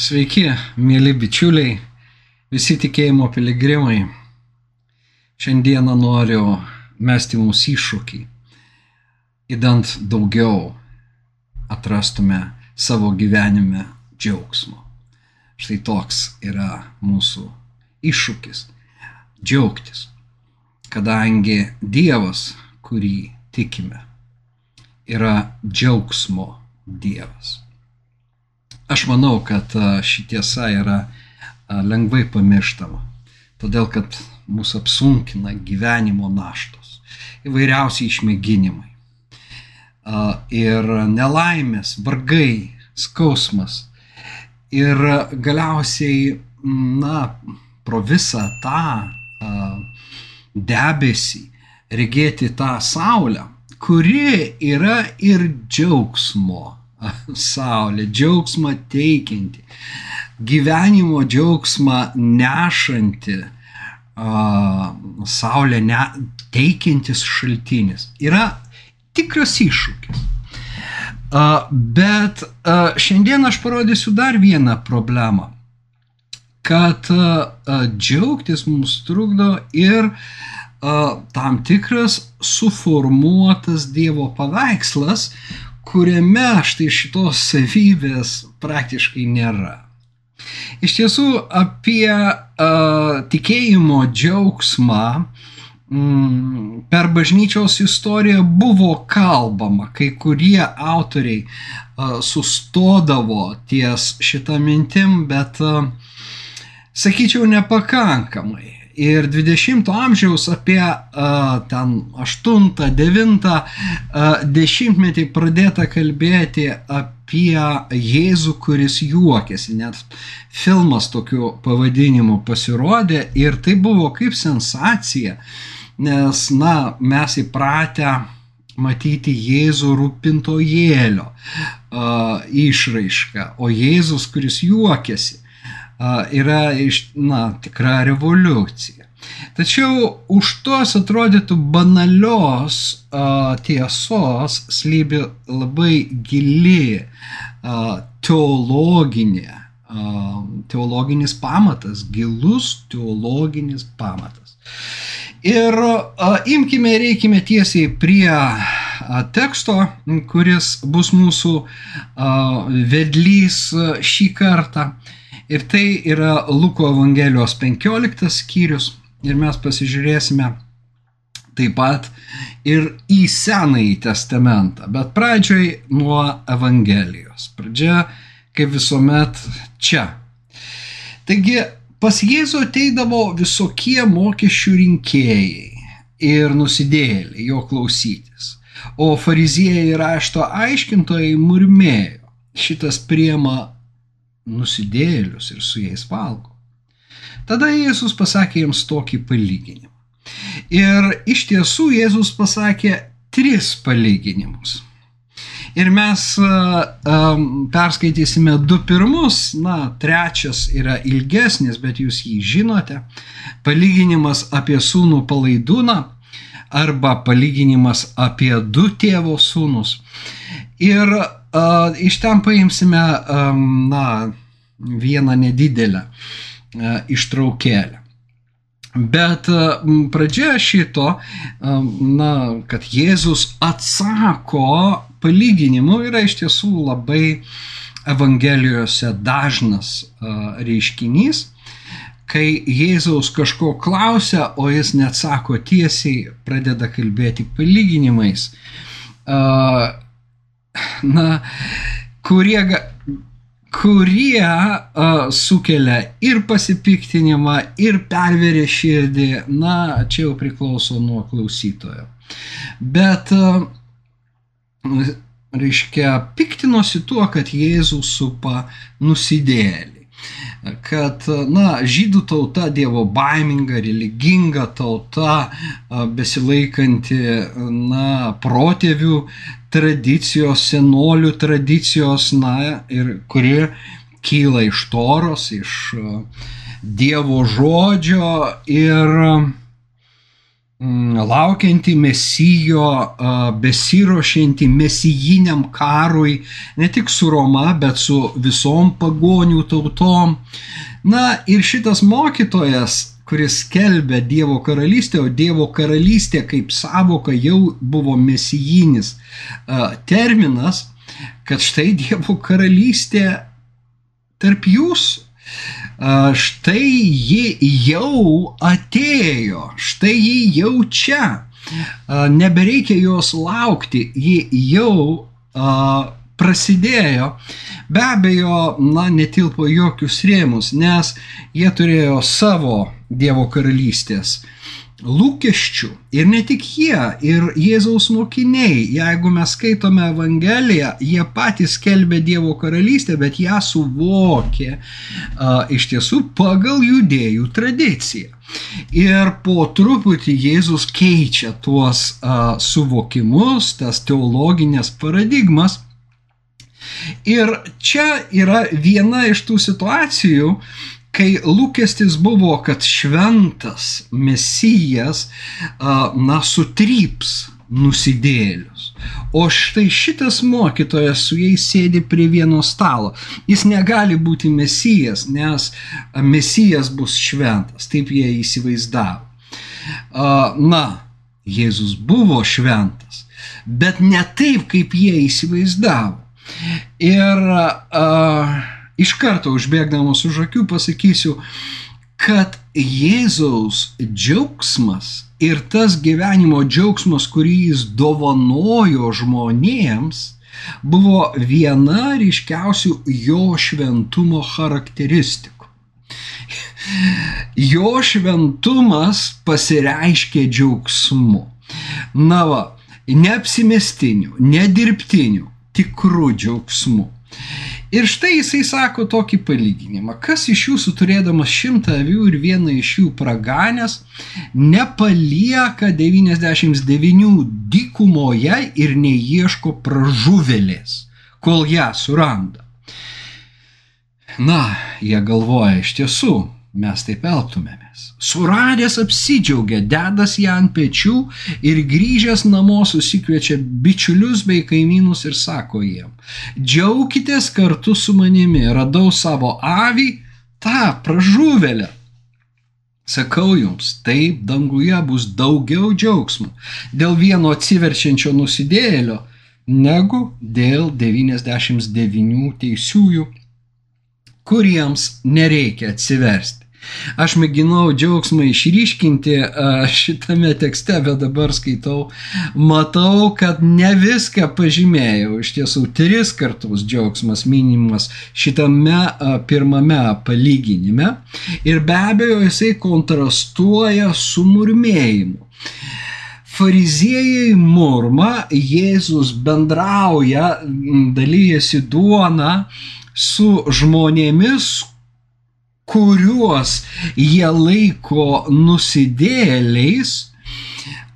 Sveiki, mėly bičiuliai, visi tikėjimo piligrimai. Šiandieną noriu mesti mums iššūkį, įdant daugiau atrastume savo gyvenime džiaugsmo. Štai toks yra mūsų iššūkis - džiaugtis, kadangi Dievas, kurį tikime, yra džiaugsmo Dievas. Aš manau, kad šitiesa yra lengvai pamirštama, todėl kad mūsų apsunkina gyvenimo naštos, įvairiausi išmėginimai. Ir nelaimės, vargai, skausmas. Ir galiausiai, na, pro visą tą debesį regėti tą saulę, kuri yra ir džiaugsmo saulė, džiaugsmą teikianti, gyvenimo džiaugsmą nešanti, saulė ne, teikiantis šaltinis. Yra tikras iššūkis. Bet šiandien aš parodysiu dar vieną problemą kad džiaugtis mums trukdo ir tam tikras suformuotas Dievo paveikslas, kuriame štai šitos savybės praktiškai nėra. Iš tiesų apie uh, tikėjimo džiaugsmą mm, per bažnyčios istoriją buvo kalbama, kai kurie autoriai uh, sustodavo ties šitą mintim, bet uh, sakyčiau nepakankamai ir 20 amžiaus apie uh, ten 8-9 uh, dešimtmetį pradėta kalbėti apie Jėzų, kuris juokėsi. Net filmas tokiu pavadinimu pasirodė ir tai buvo kaip sensacija, nes, na, mes įpratę matyti Jėzų rūpintojėlio uh, išraišką, o Jėzus, kuris juokėsi yra iš, na, tikra revoliucija. Tačiau už tos atrodytų banalios a, tiesos slypi labai gili a, teologinė, a, teologinis pamatas, gilus teologinis pamatas. Ir a, imkime ir reikime tiesiai prie a, teksto, kuris bus mūsų a, vedlys šį kartą. Ir tai yra Luko Evangelijos 15 skyrius ir mes pasižiūrėsime taip pat ir į Senąjį testamentą, bet pradžioj nuo Evangelijos. Pradžia, kaip visuomet, čia. Taigi, pas Jėzų ateidavo visokie mokesčių rinkėjai ir nusidėliai jo klausytis. O fariziejai rašto aiškintojai murmėjo, šitas priema nusidėlius ir su jais valgo. Tada Jėzus pasakė jiems tokį palyginimą. Ir iš tiesų Jėzus pasakė tris palyginimus. Ir mes um, perskaitysime du pirmus, na, trečias yra ilgesnis, bet jūs jį žinote. Palyginimas apie sūnų palaidūną arba palyginimas apie du tėvo sūnus. Ir uh, iš ten paimsime, um, na, vieną nedidelę uh, ištraukėlę. Bet pradžia šito, na, kad Jėzus atsako palyginimu yra iš tiesų labai Evangelijose dažnas reiškinys, kai Jėzaus kažko klausia, o jis neatsako tiesiai, pradeda kalbėti palyginimais na, kurie, kurie uh, sukelia ir pasipiktinimą, ir perveria širdį, na, čia jau priklauso nuo klausytojo. Bet, uh, reiškia, piktinosi tuo, kad Jėzus supa nusidėlį kad, na, žydų tauta dievo baiminga, religinga tauta, besilaikanti, na, protėvių tradicijos, senolių tradicijos, na, ir kuri kyla iš toros, iš Dievo žodžio ir mm, laukianti mesijo, besirošianti mesijiniam karui, ne tik su Roma, bet su visom pagonių tautom. Na ir šitas mokytojas kuris skelbia Dievo karalystę, o Dievo karalystė kaip savoka jau buvo mesijinis terminas, kad štai Dievo karalystė tarp jūsų. Štai ji jau atėjo, štai ji jau čia. Nebereikia jos laukti, ji jau prasidėjo. Be abejo, na, netilpo jokius rėmus, nes jie turėjo savo Dievo karalystės lūkesčių. Ir ne tik jie, ir Jėzaus mokiniai, jeigu mes skaitome Evangeliją, jie patys skelbė Dievo karalystę, bet ją suvokė a, iš tiesų pagal judėjų tradiciją. Ir po truputį Jėzus keičia tuos a, suvokimus, tas teologinės paradigmas. Ir čia yra viena iš tų situacijų, kai lūkestis buvo, kad šventas mesijas, na, sutryps nusidėlius. O štai šitas mokytojas su jais sėdi prie vieno stalo. Jis negali būti mesijas, nes mesijas bus šventas. Taip jie įsivaizdavo. Na, Jėzus buvo šventas, bet ne taip, kaip jie įsivaizdavo. Ir uh, iš karto užbėgdamas už akių pasakysiu, kad Jėzaus džiaugsmas ir tas gyvenimo džiaugsmas, kurį jis dovanojo žmonėms, buvo viena ryškiausių jo šventumo charakteristikų. Jo šventumas pasireiškė džiaugsmu. Na va, neapsimestiniu, nedirbtiniu, tikrų džiaugsmu. Ir štai jisai sako tokį palyginimą. Kas iš jūsų turėdamas šimtą avių ir vieną iš jų praganęs, nepalieka 99 dykumoje ir neieško pražuvelės, kol ją suranda. Na, jie galvoja iš tiesų, mes taip elgtumėmės. Suradęs apsidžiaugia, dedas ją ant pečių ir grįžęs namo susikviečia bičiulius bei kaimynus ir sako jiem, džiaukitės kartu su manimi, radau savo avį, tą pražuvelę. Sakau jums, taip danguje bus daugiau džiaugsmo dėl vieno atsiverčiančio nusidėlio negu dėl 99 teisiųjų kuriems nereikia atsiversti. Aš mėginau džiaugsmą išryškinti šitame tekste, bet dabar skaitau, matau, kad ne viską pažymėjau. Iš tiesų, tris kartus džiaugsmas minimas šitame pirmame palyginime. Ir be abejo, jisai kontrastuoja su murmėjimu. Fariziejai murma, Jėzus bendrauja, dalyjasi duona, su žmonėmis, kuriuos jie laiko nusidėliais,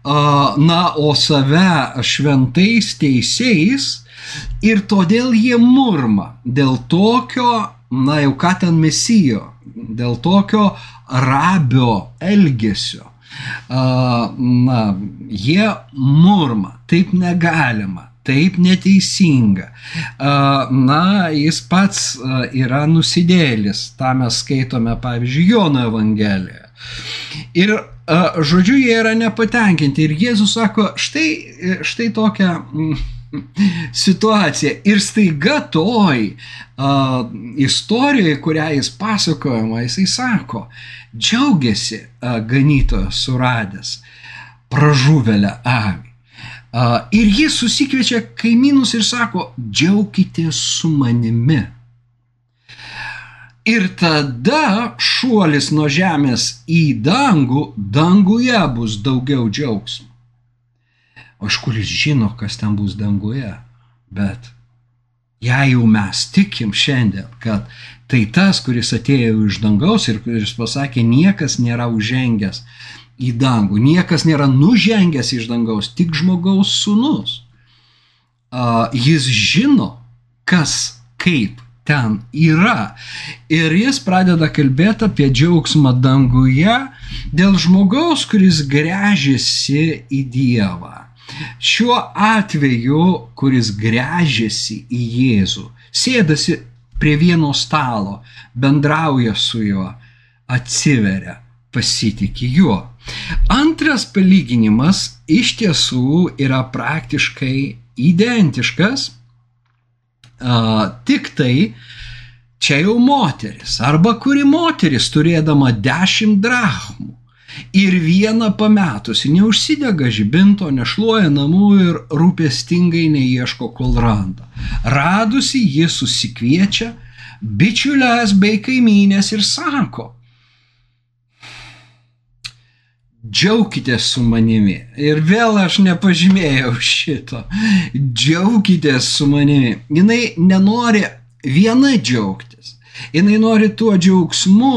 na, o save šventais teisėjais ir todėl jie murma. Dėl tokio, na jau ką ten mesijo, dėl tokio rabio elgesio. Na, jie murma, taip negalima, taip neteisinga. Na, jis pats yra nusidėlis, tą mes skaitome, pavyzdžiui, Jono Evangelijoje. Ir žodžiu, jie yra nepatenkinti. Ir Jėzus sako, štai, štai tokia situacija. Ir staiga toj uh, istorijoje, kurią jis pasakojama, jisai sako, džiaugiasi uh, ganytojas suradęs pražuvelę avį. Ir jis susikviečia kaimynus ir sako, džiaukitės su manimi. Ir tada šuolis nuo žemės į dangų, danguje bus daugiau džiaugsmo. O iš kuris žino, kas ten bus danguje. Bet jei jau mes tikim šiandien, kad tai tas, kuris atėjo iš dangaus ir kuris pasakė, niekas nėra užžengęs į dangų. Niekas nėra nužengęs iš dangaus, tik žmogaus sunus. Jis žino, kas kaip ten yra. Ir jis pradeda kalbėti apie džiaugsmą danguje dėl žmogaus, kuris grežiasi į Dievą. Šiuo atveju, kuris grežiasi į Jėzų, sėdasi prie vieno stalo, bendrauja su juo, atsiveria, pasitikė juo. Antras palyginimas iš tiesų yra praktiškai identiškas, a, tik tai čia jau moteris, arba kuri moteris turėdama dešimt drachmų ir vieną pametusi neužsidega žibinto, nešluoja namų ir rūpestingai neieško, kol randa. Radusi ji susikviečia bičiulės bei kaimynės ir sako, džiaukitės su manimi. Ir vėl aš nepažymėjau šito. Džiaukitės su manimi. Jis nenori viena džiaugtis. Jis nori tuo džiaugsmu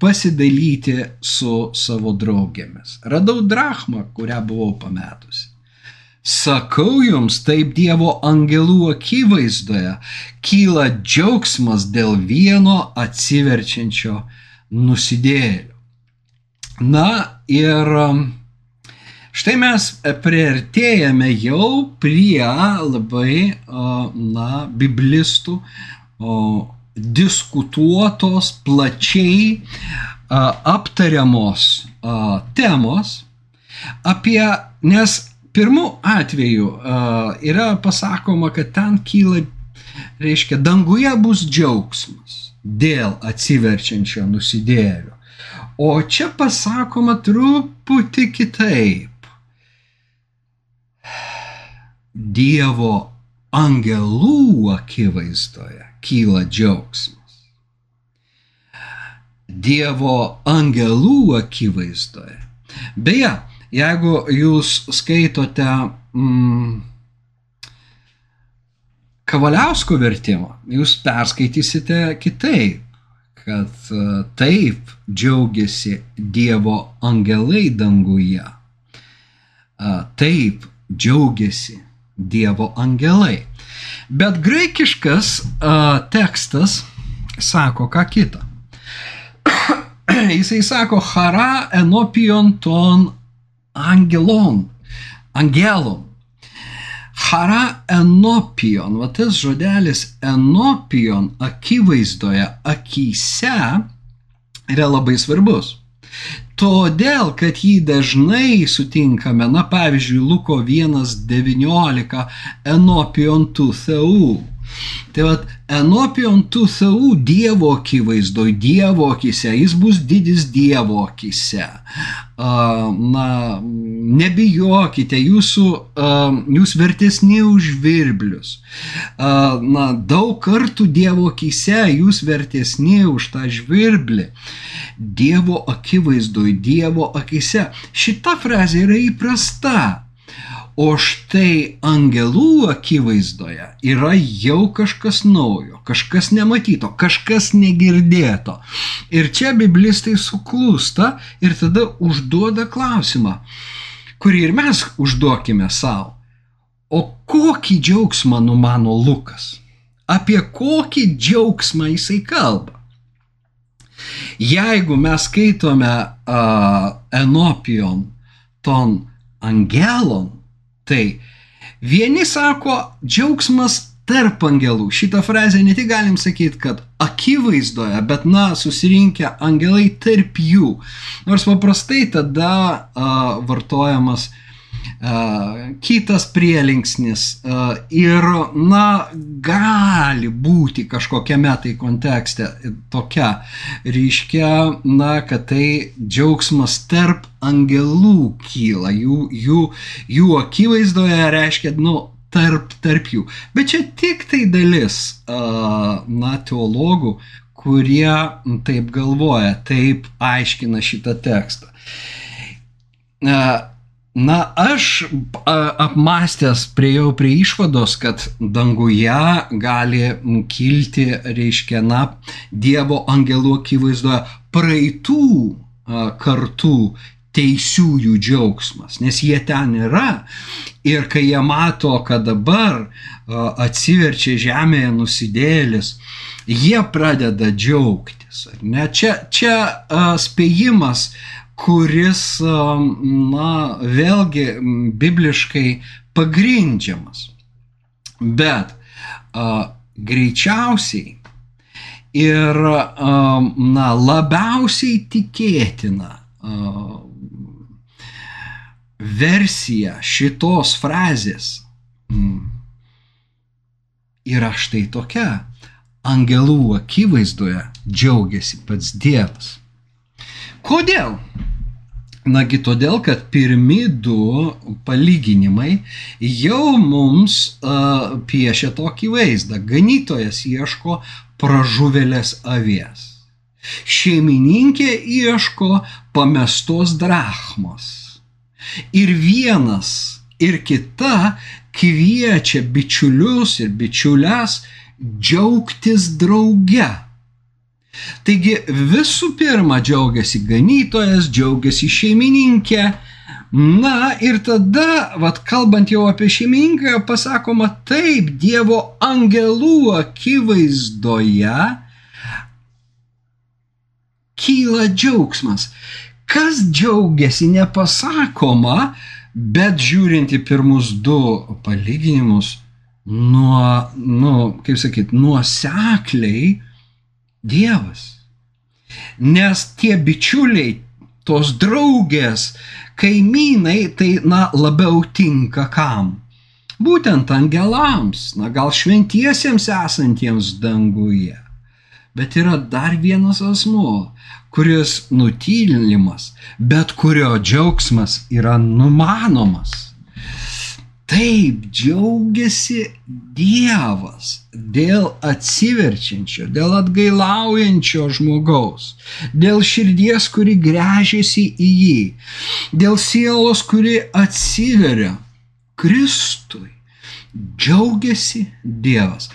pasidalyti su savo draugėmis. Radau drachmą, kurią buvau pametusi. Sakau jums, taip Dievo angelų akivaizdoje kyla džiaugsmas dėl vieno atsiverčiančio nusidėlio. Na ir um, štai mes priartėjame jau prie labai, na, biblistų diskutuotos, plačiai aptariamos temos apie, nes pirmų atveju yra pasakoma, kad ten kyla, reiškia, danguje bus džiaugsmas dėl atsiverčiančio nusidėlio. O čia pasakoma truputį kitaip. Dievo angelų akivaizdoje kyla džiaugsmas. Dievo angelų akivaizdoje. Beje, jeigu jūs skaitote mm, Kavaliausko vertimą, jūs perskaitysite kitaip kad e, taip džiaugiasi Dievo angelai danguje. E, taip džiaugiasi Dievo angelai. Bet graikiškas uh, tekstas sako ką kitą. Jisai sako hara enopion ton angelon. Angelon hara enopion, va tas žodelis enopion akivaizdoje, akise yra labai svarbus. Todėl, kad jį dažnai sutinkame, na pavyzdžiui, Luko 1.19 enopion tu theu. Tai vad, enopion tu theu Dievo akivaizdoj, Dievo akise, jis bus didis Dievo akise na, nebijokite, jūsų, jūs vertesni už virblius. Na, daug kartų Dievo akise jūs vertesni už tą žvirblį. Dievo akivaizdoj, Dievo akise. Šita frazė yra įprasta. O štai angelų akivaizdoje yra jau kažkas naujo, kažkas nematyto, kažkas negirdėto. Ir čia biblistai suklūsta ir tada užduoda klausimą, kurį ir mes užduokime savo. O kokį džiaugsmą numano Lukas? Apie kokį džiaugsmą jisai kalba? Jeigu mes skaitome uh, Enopion ton angelon, Tai vieni sako džiaugsmas tarp angelų. Šitą frazę ne tik galim sakyti, kad akivaizdoje, bet na, susirinkę angelai tarp jų. Nors paprastai tada uh, vartojamas uh, kitas prielinksnis ir, na, gali būti kažkokiame tai kontekste tokia ryškia, na, kad tai džiaugsmas tarp angelų kyla, jų, jų, jų akivaizdoje reiškia, nu, tarp, tarp jų. Bet čia tik tai dalis, na, teologų, kurie taip galvoja, taip aiškina šitą tekstą. Na, aš apmastęs priejau prie išvados, kad danguje gali kilti, reiškia, na, Dievo angelų akivaizdoje praeitų kartų teisiųjų džiaugsmas, nes jie ten yra ir kai jie mato, kad dabar atsiverčia žemėje nusidėlis, jie pradeda džiaugtis. Ne? Čia, čia spėjimas, kuris, na, vėlgi bibliškai pagrindžiamas. Bet a, greičiausiai ir a, na, labiausiai tikėtina a, versija šitos frazės yra štai tokia. Angelų akivaizdoje džiaugiasi pats Dievas. Kodėl? Nagi todėl, kad pirmi du palyginimai jau mums uh, piešia tokį vaizdą. Ganytojas ieško pražuvelės avies. Šeimininkė ieško pamestos drachmos. Ir vienas, ir kita kviečia bičiulius ir bičiules džiaugtis drauge. Taigi visų pirma džiaugiasi ganytojas, džiaugiasi šeimininkė. Na ir tada, vad kalbant jau apie šeimininką, pasakoma taip, Dievo angelų akivaizdoje kyla džiaugsmas. Kas džiaugiasi nepasakoma, bet žiūrint į pirmus du palyginimus, nuo, nu, kaip sakyt, nuosekliai Dievas. Nes tie bičiuliai, tos draugės, kaimynai, tai, na, labiau tinka kam? Būtent angelams, na, gal šventiesiems esantiems danguje. Bet yra dar vienas asmuo, kuris nutylimas, bet kurio džiaugsmas yra numanomas. Taip džiaugiasi Dievas dėl atsiverčiančio, dėl atgailaujančio žmogaus, dėl širdies, kuri grežiasi į jį, dėl sielos, kuri atsiveria Kristui. Džiaugiasi Dievas.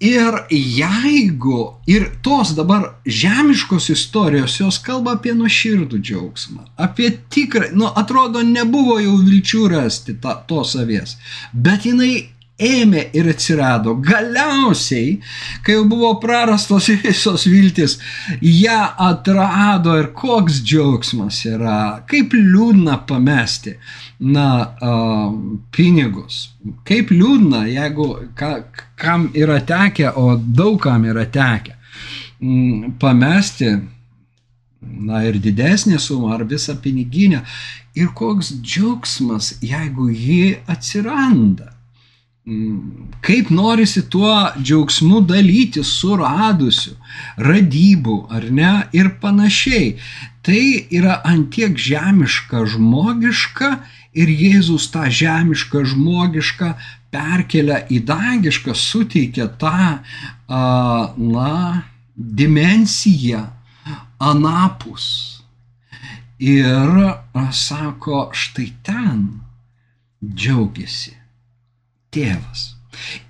Ir jeigu, ir tos dabar žemiškos istorijos, jos kalba apie nuoširdų džiaugsmą, apie tikrą, nu atrodo, nebuvo jau vilčių rasti ta, tos avies, bet jinai ėmė ir atsirado. Galiausiai, kai jau buvo prarastos visos viltis, ją atrado ir koks džiaugsmas yra, kaip liūdna pamesti, na, uh, pinigus. Kaip liūdna, jeigu ka, kam yra tekę, o daugam yra tekę, m, pamesti, na ir didesnė suma ar visą piniginę. Ir koks džiaugsmas, jeigu ji atsiranda kaip norisi tuo džiaugsmu dalyti suradusiu, radybų ar ne ir panašiai. Tai yra antiek žemiška žmogiška ir Jėzus tą žemišką žmogišką perkelia į dangišką, suteikia tą, na, dimensiją anapus. Ir sako, štai ten džiaugiasi tėvas.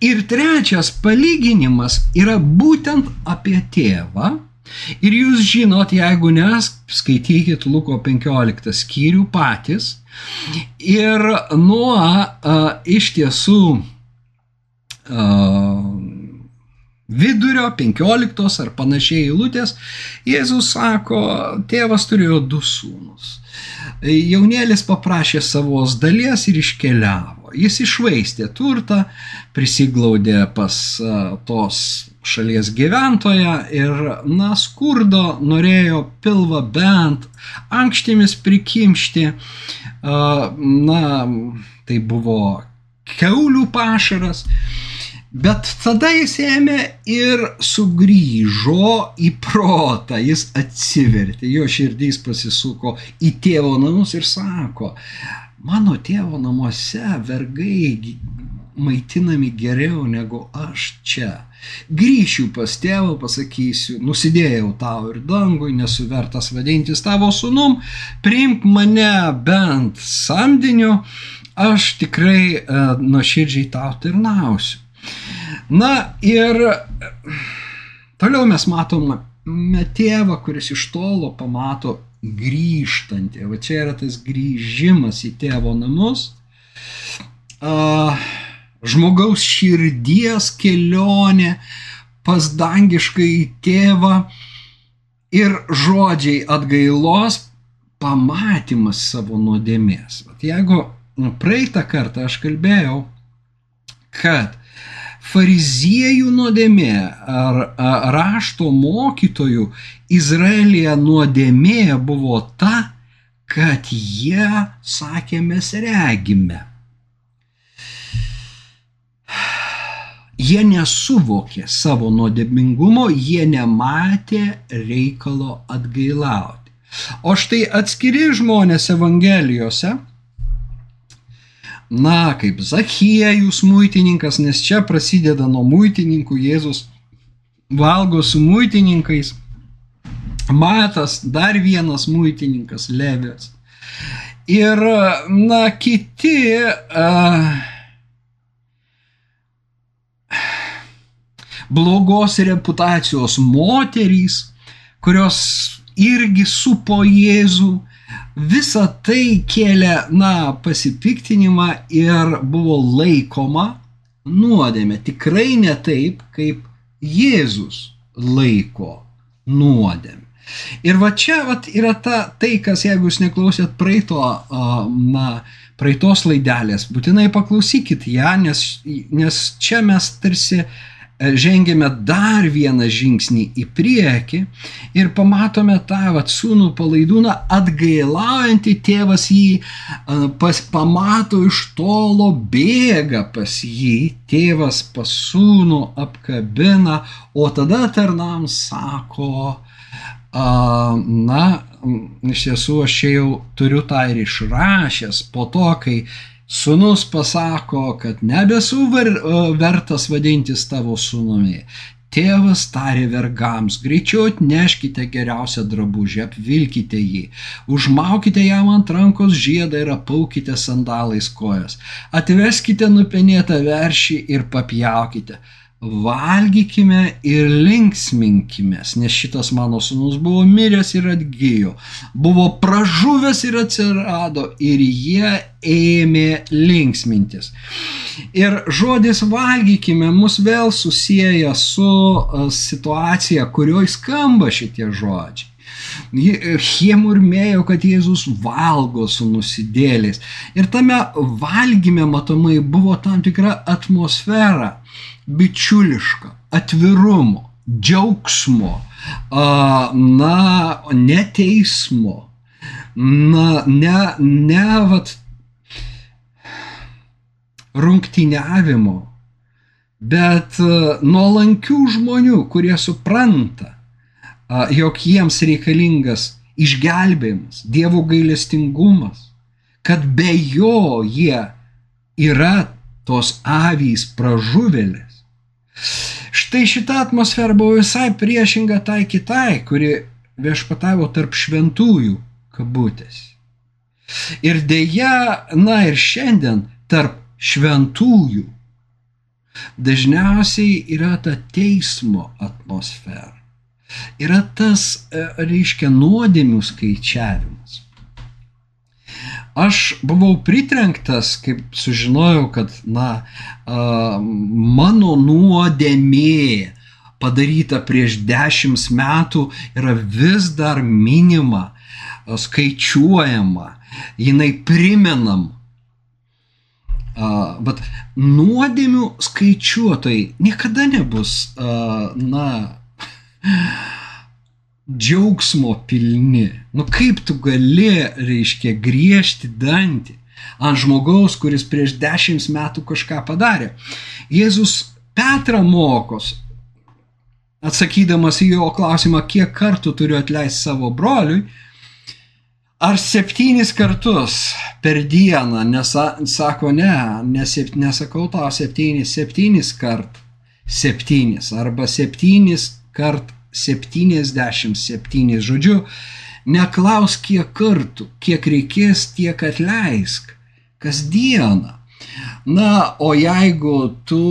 Ir trečias palyginimas yra būtent apie tėvą. Ir jūs žinot, jeigu nes, skaitykit Luko 15 skyrių patys. Ir nuo a, iš tiesų a, vidurio 15 ar panašiai eilutės, Jėzus sako, tėvas turėjo du sūnus. Jaunėlis paprašė savos dalies ir iškeliavo. Jis išvaistė turtą, prisiglaudė pas tos šalies gyventoją ir, na, skurdo norėjo pilvą bent ankštimis prikimšti. Na, tai buvo keulių pašaras. Bet tada jis ėmė ir sugrįžo į protą, jis atsivertė, jo širdys pasisuko į tėvo namus ir sako, mano tėvo namuose vergai maitinami geriau negu aš čia. Grįšiu pas tėvą, pasakysiu, nusidėjau tau ir dangui, nesu vertas vadintis tavo sunum, priimk mane bent samdiniu, aš tikrai e, nuoširdžiai tau tarnausiu. Na ir toliau mes matome tėvą, kuris iš tolo pamato grįžtanti. Va čia yra tas grįžimas į tėvo namus. Žmogaus širdies kelionė pas dangišką į tėvą ir žodžiai atgailos pamatymas savo nuodėmės. Vat jeigu nu, praeitą kartą aš kalbėjau, kad fariziejų nuodėmė ar, rašto mokytojų Izraelija nuodėmė buvo ta, kad jie sakė mes regime. Jie nesuvokė savo nuodėmingumo, jie nematė reikalo atgailauti. O štai atskiri žmonės Evangelijose, na, kaip Zachiejus muitininkas, nes čia prasideda nuo muitininkų, Jėzus valgo su muitininkais, Matas, dar vienas muitininkas, Levės. Ir, na, kiti, uh, blogos reputacijos moterys, kurios irgi supo Jėzų, visa tai kėlė, na, pasipiktinimą ir buvo laikoma nuodėmė. Tikrai ne taip, kaip Jėzus laiko nuodėmė. Ir va čia vat, yra ta, tai, kas, jeigu jūs neklausėt praeito, na, praeitos laidelės, būtinai paklausykit ją, nes, nes čia mes tarsi uh, žengėme dar vieną žingsnį į priekį ir pamatome tą vat, sūnų palaidūną atgailaujantį tėvas jį, pas, pamato iš tolo, bėga pas jį, tėvas pas sūnų apkabina, o tada tarnams sako, na, iš tiesų aš jau turiu tą ir išrašęs po to, kai Sūnus pasako, kad nebesu vertas vadintis tavo sūnumi. Tėvas tarė vergams, greičiau atneškite geriausią drabužį, apvilkite jį, užmaukite jam ant rankos žiedą ir apaukite sandalais kojas, atveskite nupenėtą veršį ir papjaukite valgykime ir linksminkime, nes šitas mano sunus buvo miręs ir atgyjo, buvo pražuvęs ir atsirado ir jie ėmė linksmintis. Ir žodis valgykime mus vėl susijęja su e, situacija, kurioje skamba šitie žodžiai. Jie murmėjo, kad Jėzus valgo su nusidėliais. Ir tame valgyme matomai buvo tam tikra atmosfera bičiuliška, atvirumo, džiaugsmo, na, neteismo, na, ne, ne, vat, rungtyniavimo, bet nuolankių žmonių, kurie supranta, jog jiems reikalingas išgelbėjimas, Dievo gailestingumas, kad be jo jie yra tos avys pražuvėlės Štai šita atmosfera buvo visai priešinga tai kitai, kuri viešpatavo tarp šventųjų kabutės. Ir dėja, na ir šiandien tarp šventųjų dažniausiai yra ta teismo atmosfera. Yra tas, e, reiškia, nuodėmių skaičiavimas. Aš buvau pritrenktas, kaip sužinojau, kad, na, mano nuodėmė padaryta prieš dešimt metų yra vis dar minima, skaičiuojama, jinai primenam. Bet nuodėmių skaičiuotojai niekada nebus, na, džiaugsmo pilni. Nu kaip tu gali, reiškia, griežti dantį ant žmogaus, kuris prieš dešimt metų kažką padarė. Jėzus Petrą mokos, atsakydamas į jo klausimą, kiek kartų turiu atleisti savo broliui, ar septynis kartus per dieną, nes sako ne, nes, nesakau tau septynis, septynis kart, septynis arba septynis kart 77. Žodžiu, neklaus kiek kartų, kiek reikės, tiek atleisk. Kasdieną. Na, o jeigu tu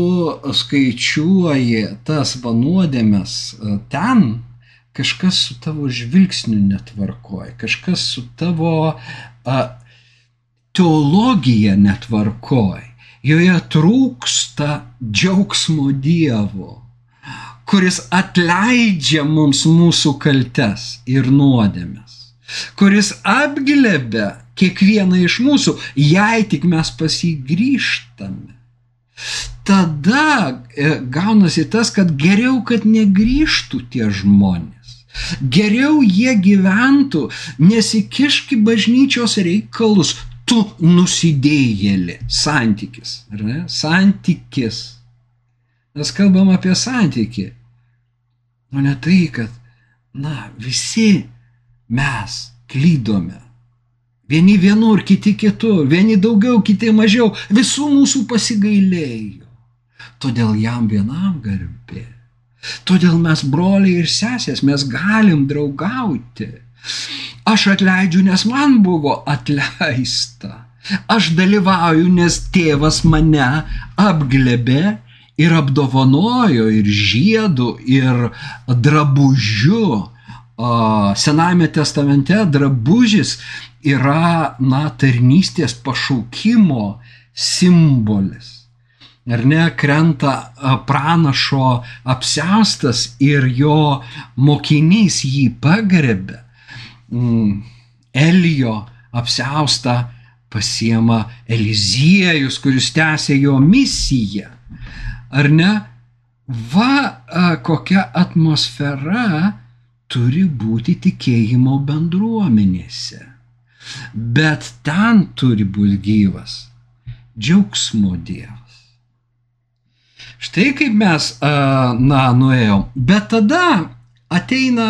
skaičiuoji tas vanuodėmės e, ten, kažkas su tavo žvilgsniu netvarkoja, kažkas su tavo a, teologija netvarkoja. Joje trūksta džiaugsmo Dievo, kuris atleidžia mums mūsų kaltes ir nuodėmes, kuris apglebia kiekvieną iš mūsų, jei tik mes pasigrįžtame. Tada e, gaunasi tas, kad geriau, kad negrįžtų tie žmonės. Geriau jie gyventų, nesikiški bažnyčios reikalus, tu nusidėjėlį. Santykis, ar ne? Santykis. Mes kalbam apie santykį. O ne tai, kad, na, visi mes klydome. Vieni vienur, kiti kitur, vieni daugiau, kiti mažiau, visų mūsų pasigailėjo. Todėl jam vienam garbė. Todėl mes broliai ir sesės, mes galim draugauti. Aš atleidžiu, nes man buvo atleista. Aš dalyvauju, nes tėvas mane apglebė ir apdovanojo ir žiedų, ir drabužiu. Senajame testamente drabužis yra, na, tarnystės pašaukimo simbolis. Ar ne, krenta pranašo apseustas ir jo mokinys jį pagrebė. Mm, Elijo apseustą pasiema Eliziejus, kuris tęsė jo misiją. Ar ne? Va kokia atmosfera turi būti tikėjimo bendruomenėse. Bet ten turi būti gyvas džiaugsmo Dievas. Štai kaip mes, na, nuėjom. Bet tada ateina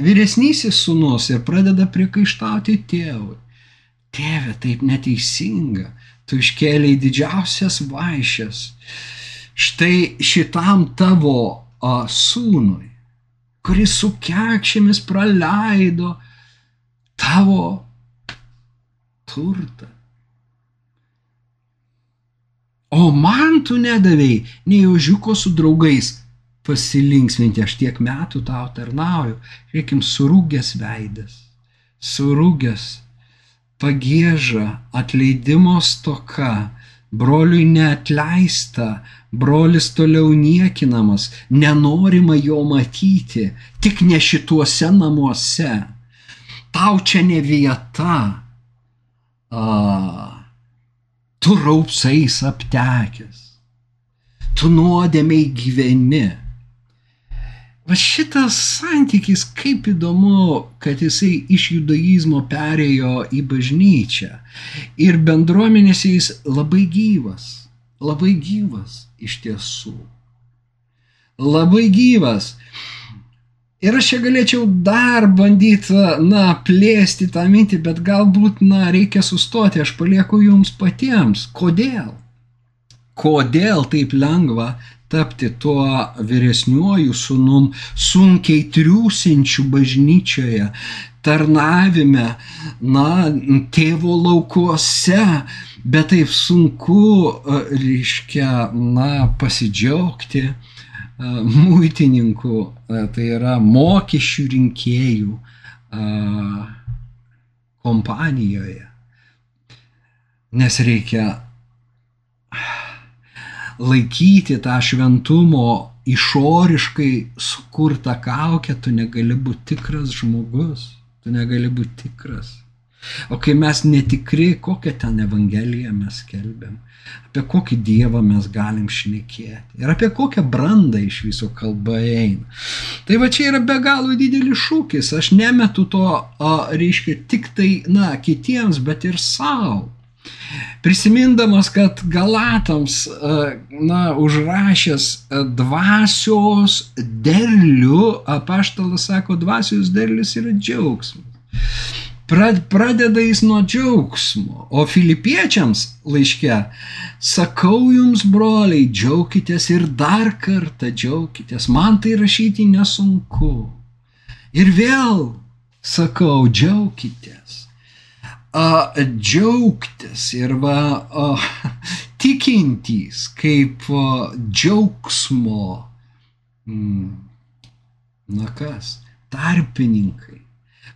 vyresnysis sunus ir pradeda priekaištauti tėvui. Tėve, taip neteisinga, tu iškėliai didžiausias vaišės. Štai šitam tavo a, sūnui, kuris su kekšėmis praleido tavo turtą. O man tu nedavėjai nei ožiuko su draugais pasilinksminti, aš tiek metų tau tarnauju. Reikim, surūgęs veidas, surūgęs, pagėža, atleidimo stoka, broliui neatleista, brolis toliau niekinamas, nenorima jo matyti, tik ne šituose namuose. Tau čia ne vieta, a, tu raupsais aptekęs, tu nuodėmiai gyveni. Va šitas santykis, kaip įdomu, kad jisai iš judaizmo perėjo į bažnyčią. Ir bendruomenėse jis labai gyvas, labai gyvas iš tiesų. Labai gyvas. Ir aš čia galėčiau dar bandyti, na, plėsti tą mintį, bet galbūt, na, reikia sustoti, aš palieku jums patiems. Kodėl? Kodėl taip lengva tapti tuo vyresniuoju sunum, sunkiai triūsinčiu bažnyčioje, tarnavime, na, tėvo laukuose, bet taip sunku, reiškia, na, pasidžiaugti muitininkų, tai yra mokesčių rinkėjų kompanijoje. Nes reikia laikyti tą šventumo išoriškai sukurtą kaukę, tu negali būti tikras žmogus, tu negali būti tikras. O kai mes netikri, kokią ten evangeliją mes kelbėm, apie kokį Dievą mes galim šnekėti ir apie kokią brandą iš viso kalba eina. Tai va čia yra be galo didelis šūkis, aš nemetu to, a, reiškia, tik tai, na, kitiems, bet ir savo. Prisimindamas, kad Galatams, na, užrašęs dvasios derlių, apaštalas sako, dvasios derlius yra džiaugsmas pradeda jis nuo džiaugsmo. O filipiečiams laiške, sakau jums, broliai, džiaukitės ir dar kartą džiaukitės, man tai rašyti nesunku. Ir vėl sakau, džiaukitės. A, džiaugtis ir va, a, tikintys kaip a, džiaugsmo, mm, na kas, tarpininkai,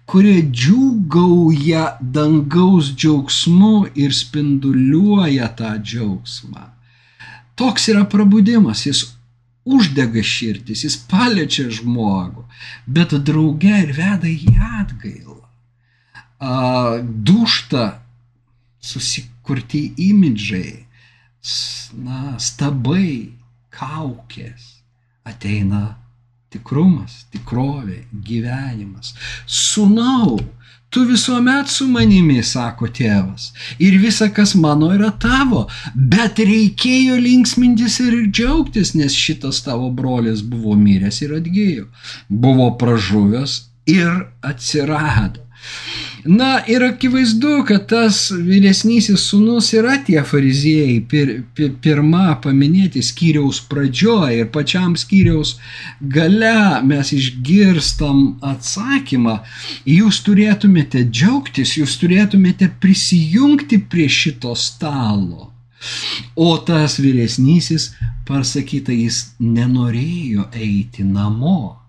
kurie džiūgauja dangaus džiaugsmu ir spinduliuoja tą džiaugsmą. Toks yra prabudimas, jis uždega širdis, jis paliečia žmogų, bet drauge ir veda į atgailą. Dušta susikurti imidžai, na, stabai, kaukės, ateina tikrumas, tikrovė, gyvenimas. Sūnau, tu visuomet su manimi, sako tėvas, ir visa, kas mano, yra tavo, bet reikėjo linksmintis ir džiaugtis, nes šitas tavo brolis buvo miręs ir atgyjo, buvo pražuvęs ir atsirado. Na ir akivaizdu, kad tas vyresnysis sunus yra tie fariziejai, pir, pir, pirma paminėti skyriaus pradžioje ir pačiam skyriaus gale mes išgirstam atsakymą, jūs turėtumėte džiaugtis, jūs turėtumėte prisijungti prie šito stalo. O tas vyresnysis, pasakyta, jis nenorėjo eiti namo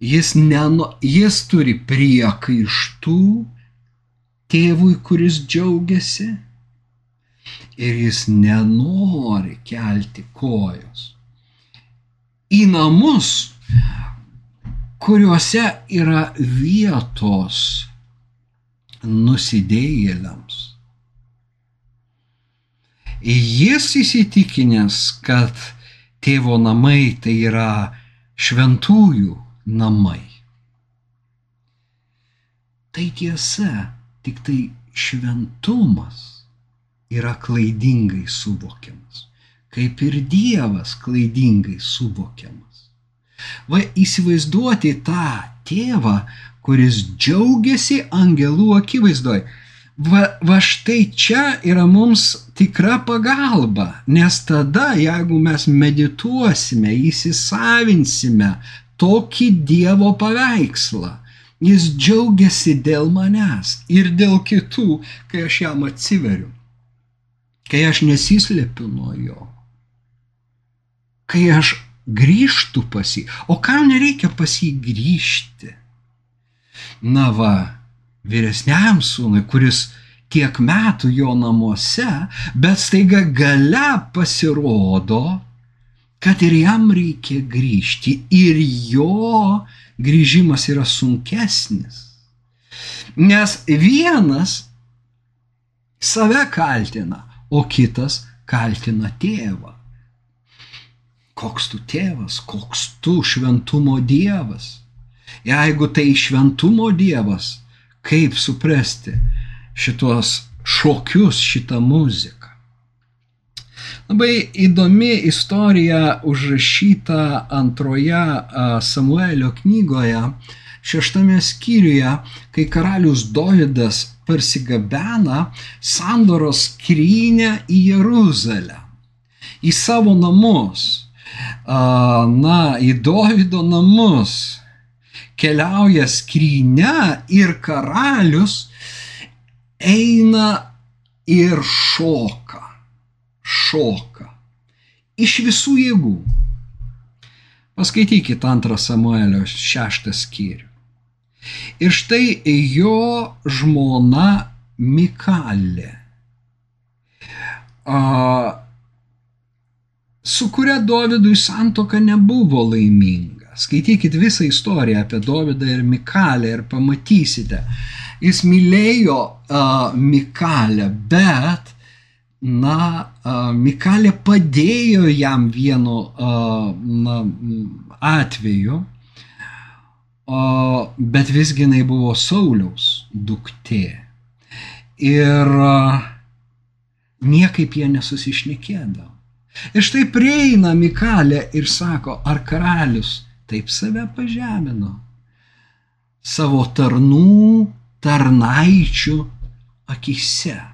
Jis, neno, jis turi priekaištų tėvui, kuris džiaugiasi ir jis nenori kelti kojos į namus, kuriuose yra vietos nusidėjėliams. Jis įsitikinęs, kad tėvo namai tai yra šventųjų namai. Tai tiesa, tik tai šventumas yra klaidingai suvokiamas, kaip ir Dievas klaidingai suvokiamas. Va įsivaizduoti tą tėvą, kuris džiaugiasi angelų akivaizdoj. Va, va štai čia yra mums tikra pagalba, nes tada, jeigu mes medituosime, įsisavinsime tokį Dievo paveikslą. Jis džiaugiasi dėl manęs ir dėl kitų, kai aš jam atsiveriu, kai aš nesislepiu nuo jo, kai aš grįžtu pas jį. O kam nereikia pas jį grįžti? Na va, vyresniam sūnui, kuris tiek metų jo namuose, bet staiga gale pasirodo, kad ir jam reikia grįžti ir jo grįžimas yra sunkesnis. Nes vienas save kaltina, o kitas kaltina tėvą. Koks tu tėvas, koks tu šventumo dievas. Jeigu tai šventumo dievas, kaip suprasti šitos šokius, šitą muziką. Labai įdomi istorija užrašyta antroje Samuelio knygoje, šeštame skyriuje, kai karalius Dovydas parsigabena sandoros skrynę į Jeruzalę, į savo namus, na, į Dovydo namus. Keliauja skrynę ir karalius eina ir šoka šoka iš visų jėgų. Paskaitykite antrą Samuelio šeštą skyrių. Ir štai jo žmona Mikalė, su kuria Dovydui santoka nebuvo laiminga. Skaitykite visą istoriją apie Dovydą ir Mikalę ir pamatysite. Jis mylėjo uh, Mikalę, bet na, Mikalė padėjo jam vienu na, atveju, bet visgi jinai buvo Sauliaus duktė. Ir niekaip jie nesusišnekėdavo. Ir štai prieina Mikalė ir sako, ar karalius taip save pažemino savo tarnų, tarnaičių akise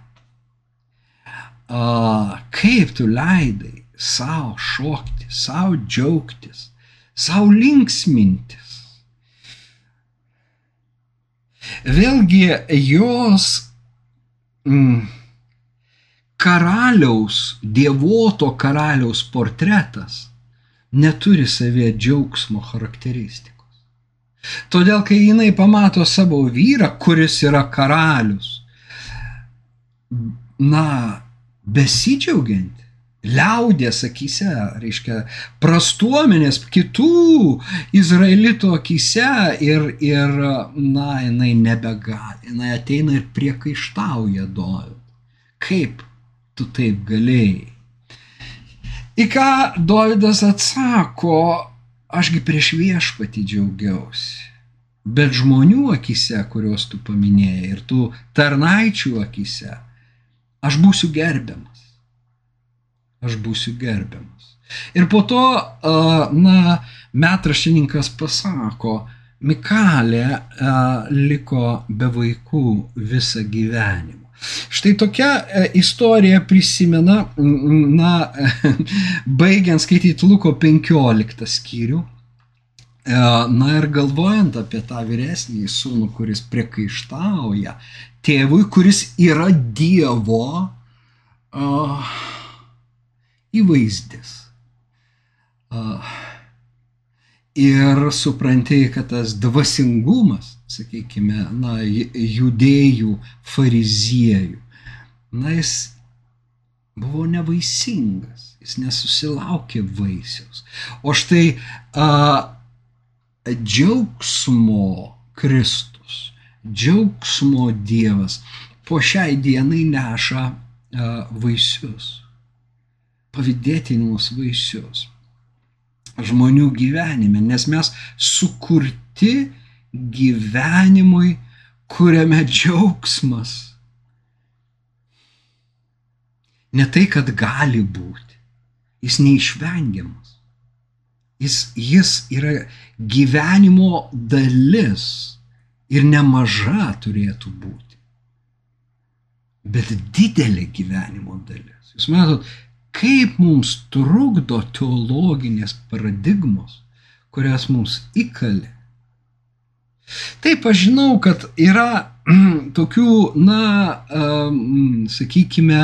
kaip tu leidai savo šokti, savo džiaugtis, savo linksmintis. Vėlgi jos mm, karaliaus, dievoto karaliaus portretas neturi savie džiaugsmo charakteristikos. Todėl, kai jinai pamato savo vyrą, kuris yra karalius, na, besidžiaugianti, liaudės akise, reiškia, prastuomenės, kitų izraelito akise ir, ir, na, jinai nebegali, jinai ateina ir priekaištauja Dovydą. Kaip tu taip galėjai? Į ką Dovydas atsako, ašgi prieš viešpatį džiaugiausi. Bet žmonių akise, kuriuos tu paminėjai, ir tų tarnaičių akise, aš būsiu gerbiamas. Aš būsiu gerbiamas. Ir po to, na, metraštininkas pasako, Mikalė liko be vaikų visą gyvenimą. Štai tokia e, istorija prisimena, na, baigiant skaityti Luko 15 skyrių. E, na ir galvojant apie tą vyresnį sūnų, kuris priekaištauja tėvui, kuris yra Dievo uh, įvaizdis. Uh, ir supranti, kad tas dvasingumas sakykime, na, judėjų, fariziejų. Na, jis buvo nevaisingas, jis nesusilaukė vaisiaus. O štai a, džiaugsmo Kristus, džiaugsmo Dievas po šiai dienai neša a, vaisius, pavydėtinimus vaisius žmonių gyvenime, nes mes sukurti gyvenimui, kuriame džiaugsmas. Ne tai, kad gali būti, jis neišvengiamas. Jis, jis yra gyvenimo dalis ir nemaža turėtų būti. Bet didelė gyvenimo dalis. Jūs matot, kaip mums trukdo teologinės paradigmos, kurias mums įkalė Taip, aš žinau, kad yra tokių, na, um, sakykime,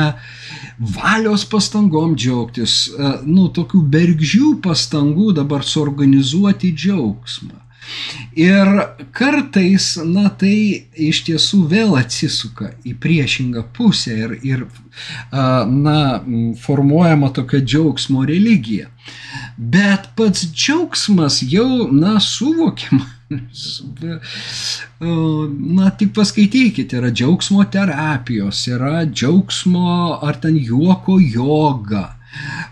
valios pastangom džiaugtis, uh, nu, tokių bergžių pastangų dabar suorganizuoti džiaugsmą. Ir kartais, na, tai iš tiesų vėl atsisuka į priešingą pusę ir, ir na, formuojama tokia džiaugsmo religija. Bet pats džiaugsmas jau, na, suvokiama Na, tik paskaitykite, yra džiaugsmo terapijos, yra džiaugsmo ar ten juoko joga.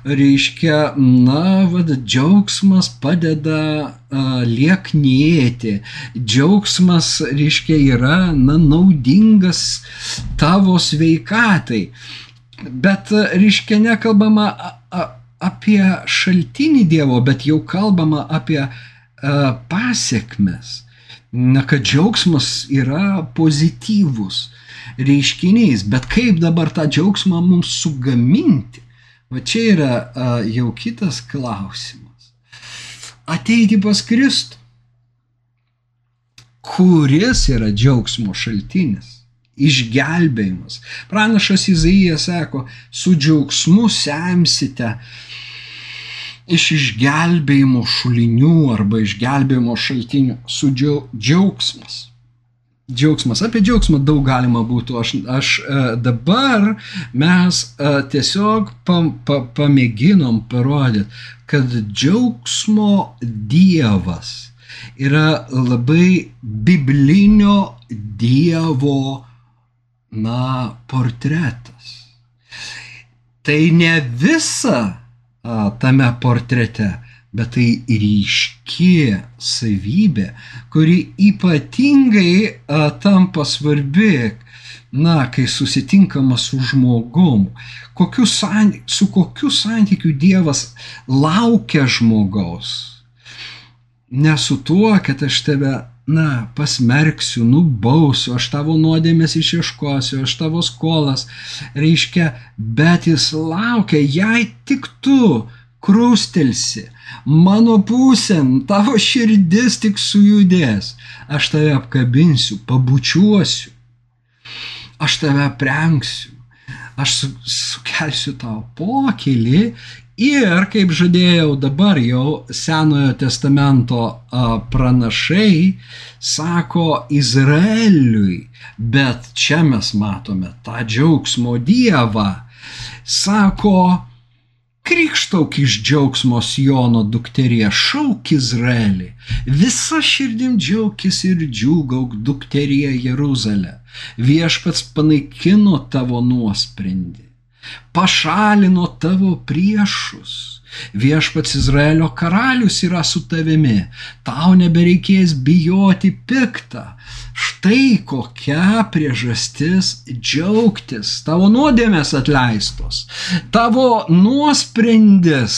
Reiškia, na, vad, džiaugsmas padeda uh, lieknėti, džiaugsmas, reiškia, yra, na, naudingas tavo sveikatai. Bet, reiškia, nekalbama apie šaltinį Dievo, bet jau kalbama apie uh, pasiekmes. Na, kad džiaugsmas yra pozityvus reiškinys, bet kaip dabar tą džiaugsmą mums sugaminti, va čia yra a, jau kitas klausimas. Ateiti pas Kristų, kuris yra džiaugsmo šaltinis išgelbėjimas. Pranašas Izaijas sako, su džiaugsmu semsite iš išgelbėjimo šulinių arba išgelbėjimo šaltinių su džiaugsmas. Džiaugsmas. Apie džiaugsmą daug galima būtų. Aš, aš e, dabar mes e, tiesiog pa, pa, pamėginom parodyti, kad džiaugsmo Dievas yra labai biblinio Dievo, na, portretas. Tai ne visa tame portrete, bet tai ryški savybė, kuri ypatingai a, tampa svarbi, na, kai susitinkama su žmogum. Kokiu santy, su kokiu santykiu Dievas laukia žmogaus. Ne su tuo, kad aš tave na, pasmerksiu, nubausiu, aš tavo nuodėmės išieškosiu, aš tavo skolas, reiškia, bet jis laukia, jei tik tu krustelsi, mano pusėn, tavo širdis tik sujudės, aš tave apkabinsiu, pabučiuosiu, aš tave prengsiu, aš su, sukelsiu tau pokylį ir, kaip žadėjau, dabar jau Senojo testamento pranašai sako Izraeliui, bet čia mes matome tą džiaugsmo dievą, sako, Krikštauk iš džiaugsmo Jono dukterie, šauk Izraelį, visa širdim džiaugis ir džiūgauk dukterie Jeruzalė. Viešpats panaikino tavo nuosprendį, pašalino tavo priešus. Viešpats Izraelio karalius yra su tavimi, tau nebereikės bijoti piktą, Štai kokia priežastis džiaugtis. Tavo nuodėmės atleistos, tavo nuosprendis,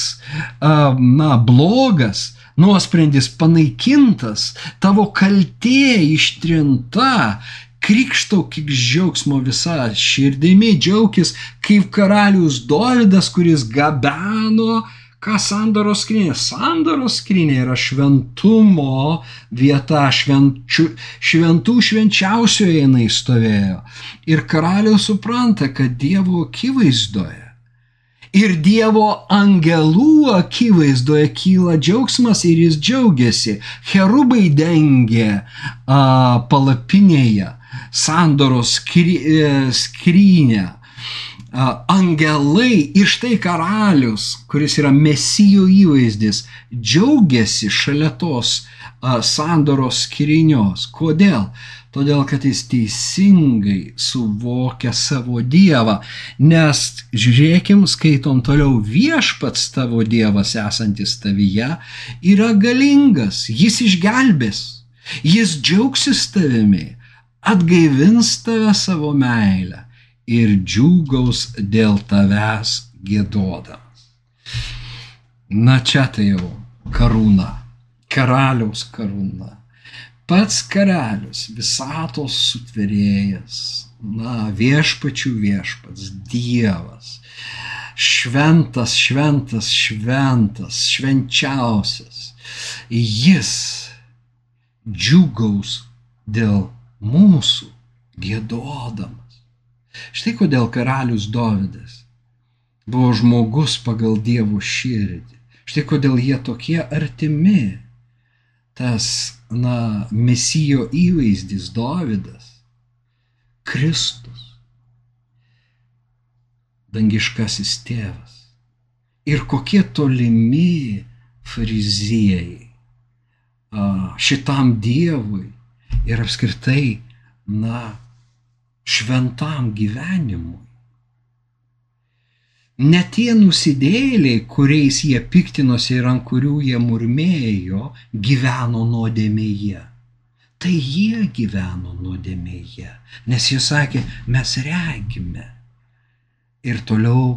na, blogas, nuosprendis panaikintas, tavo kaltė ištrinta, krikštauk iš džiaugsmo visą širdimi, džiaugis kaip karalius Dovydas, kuris gabeno Ką sandoros skrinė? Sandoros skrinė yra šventumo vieta, švenčių, šventų švenčiausioje jinai stovėjo. Ir karalius supranta, kad Dievo akivaizdoje ir Dievo angelų akivaizdoje kyla džiaugsmas ir jis džiaugiasi. Herubai dengė a, palapinėje sandoros skry, e, skrynę angelai ir štai karalius, kuris yra mesijo įvaizdis, džiaugiasi šalia tos sandoros skirinios. Kodėl? Todėl, kad jis teisingai suvokia savo Dievą. Nes žiūrėkim, skaitom toliau, viešpats tavo Dievas esantis tavyje yra galingas, jis išgelbės, jis džiaugsis tavimi, atgaivins tave savo meilę ir džiūgaus dėl tavęs gėdodamas. Na čia tai jau karūna, karaliaus karūna. Pats karalius, visatos sutverėjas, na, viešpačių viešpats, Dievas, šventas, šventas, šventas, švenčiausias. Jis džiugaus dėl mūsų gėdodamas. Štai kodėl karalius Dovydas buvo žmogus pagal Dievo širdį. Štai kodėl jie tokie artimi. Tas, na, mesijo įvaizdis Dovydas, Kristus, dangiškasis tėvas. Ir kokie tolimi fariziejai šitam Dievui ir apskritai, na, šventam gyvenimui. Ne tie nusidėliai, kuriais jie piktinosi ir ant kurių jie murmėjo, gyveno nuodėmėje. Tai jie gyveno nuodėmėje, nes jie sakė, mes regime ir toliau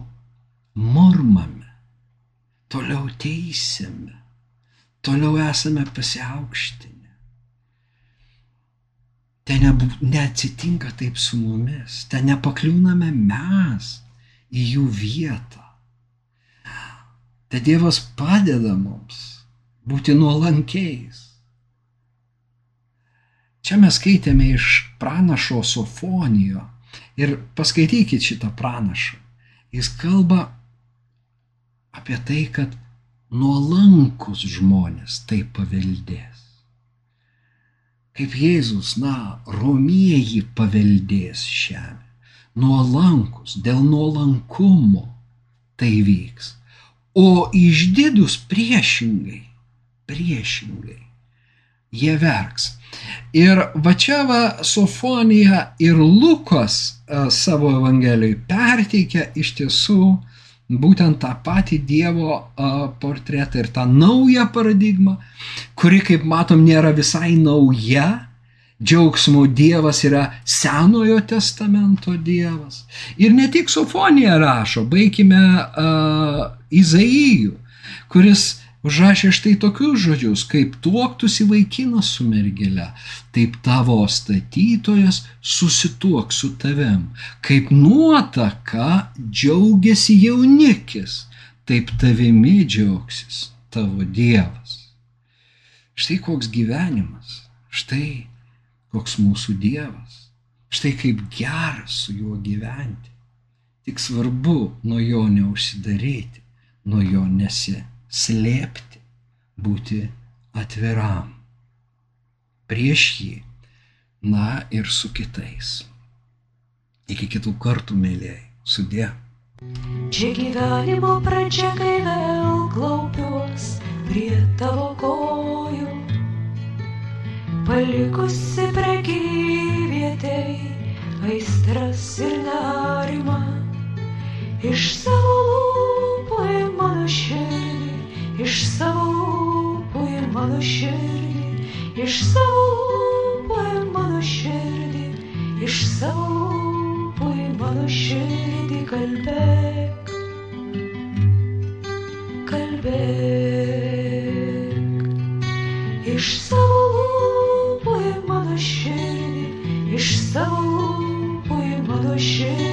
murmame, toliau teisėme, toliau esame pasiaukštinę ten neatsitinka taip su mumis, ten nepakliūname mes į jų vietą. Te Dievas padeda mums būti nuolankiais. Čia mes skaitėme iš pranašo Sofonijo ir paskaitykit šitą pranašą. Jis kalba apie tai, kad nuolankus žmonės tai paveldės kaip Jėzus, na, romieji paveldės žemę. Nuolankus, dėl nuolankumo tai vyks. O išdidus priešingai, priešingai, jie verks. Ir va čia va Sofonija ir Lukas savo evangelijai perteikia iš tiesų būtent tą patį Dievo portretą ir tą naują paradigmą, kuri, kaip matom, nėra visai nauja. Džiaugsmo Dievas yra Senojo testamento Dievas. Ir ne tik Sofonija rašo, baigime uh, Izaijų, kuris užrašė štai tokius žodžius, kaip tuoktųsi vaikinas su mergele, taip tavo statytojas susituok su tavim, kaip nuotaka džiaugiasi jaunikis, taip tavimi džiaugsis tavo Dievas. Štai koks gyvenimas, štai koks mūsų Dievas, štai kaip gera su juo gyventi. Tik svarbu nuo jo neužsidaryti, nuo jo nesislėpti, būti atviram prieš jį, na ir su kitais. Iki kitų kartų, mėlyjei, sudė. Čia gyvenimo pradžia, kai vėl klaupiuos prie tavo kojų, palikusi prekyvietei aistras ir nerimą, iš savo lūpų į mano širdį, iš savo lūpų į mano širdį, iš savo lūpų į mano širdį, iš savo lūpų į mano širdį kalbėk, kalbėk. Iš savo lūpų į mano širdį, iš savo lūpų į mano širdį.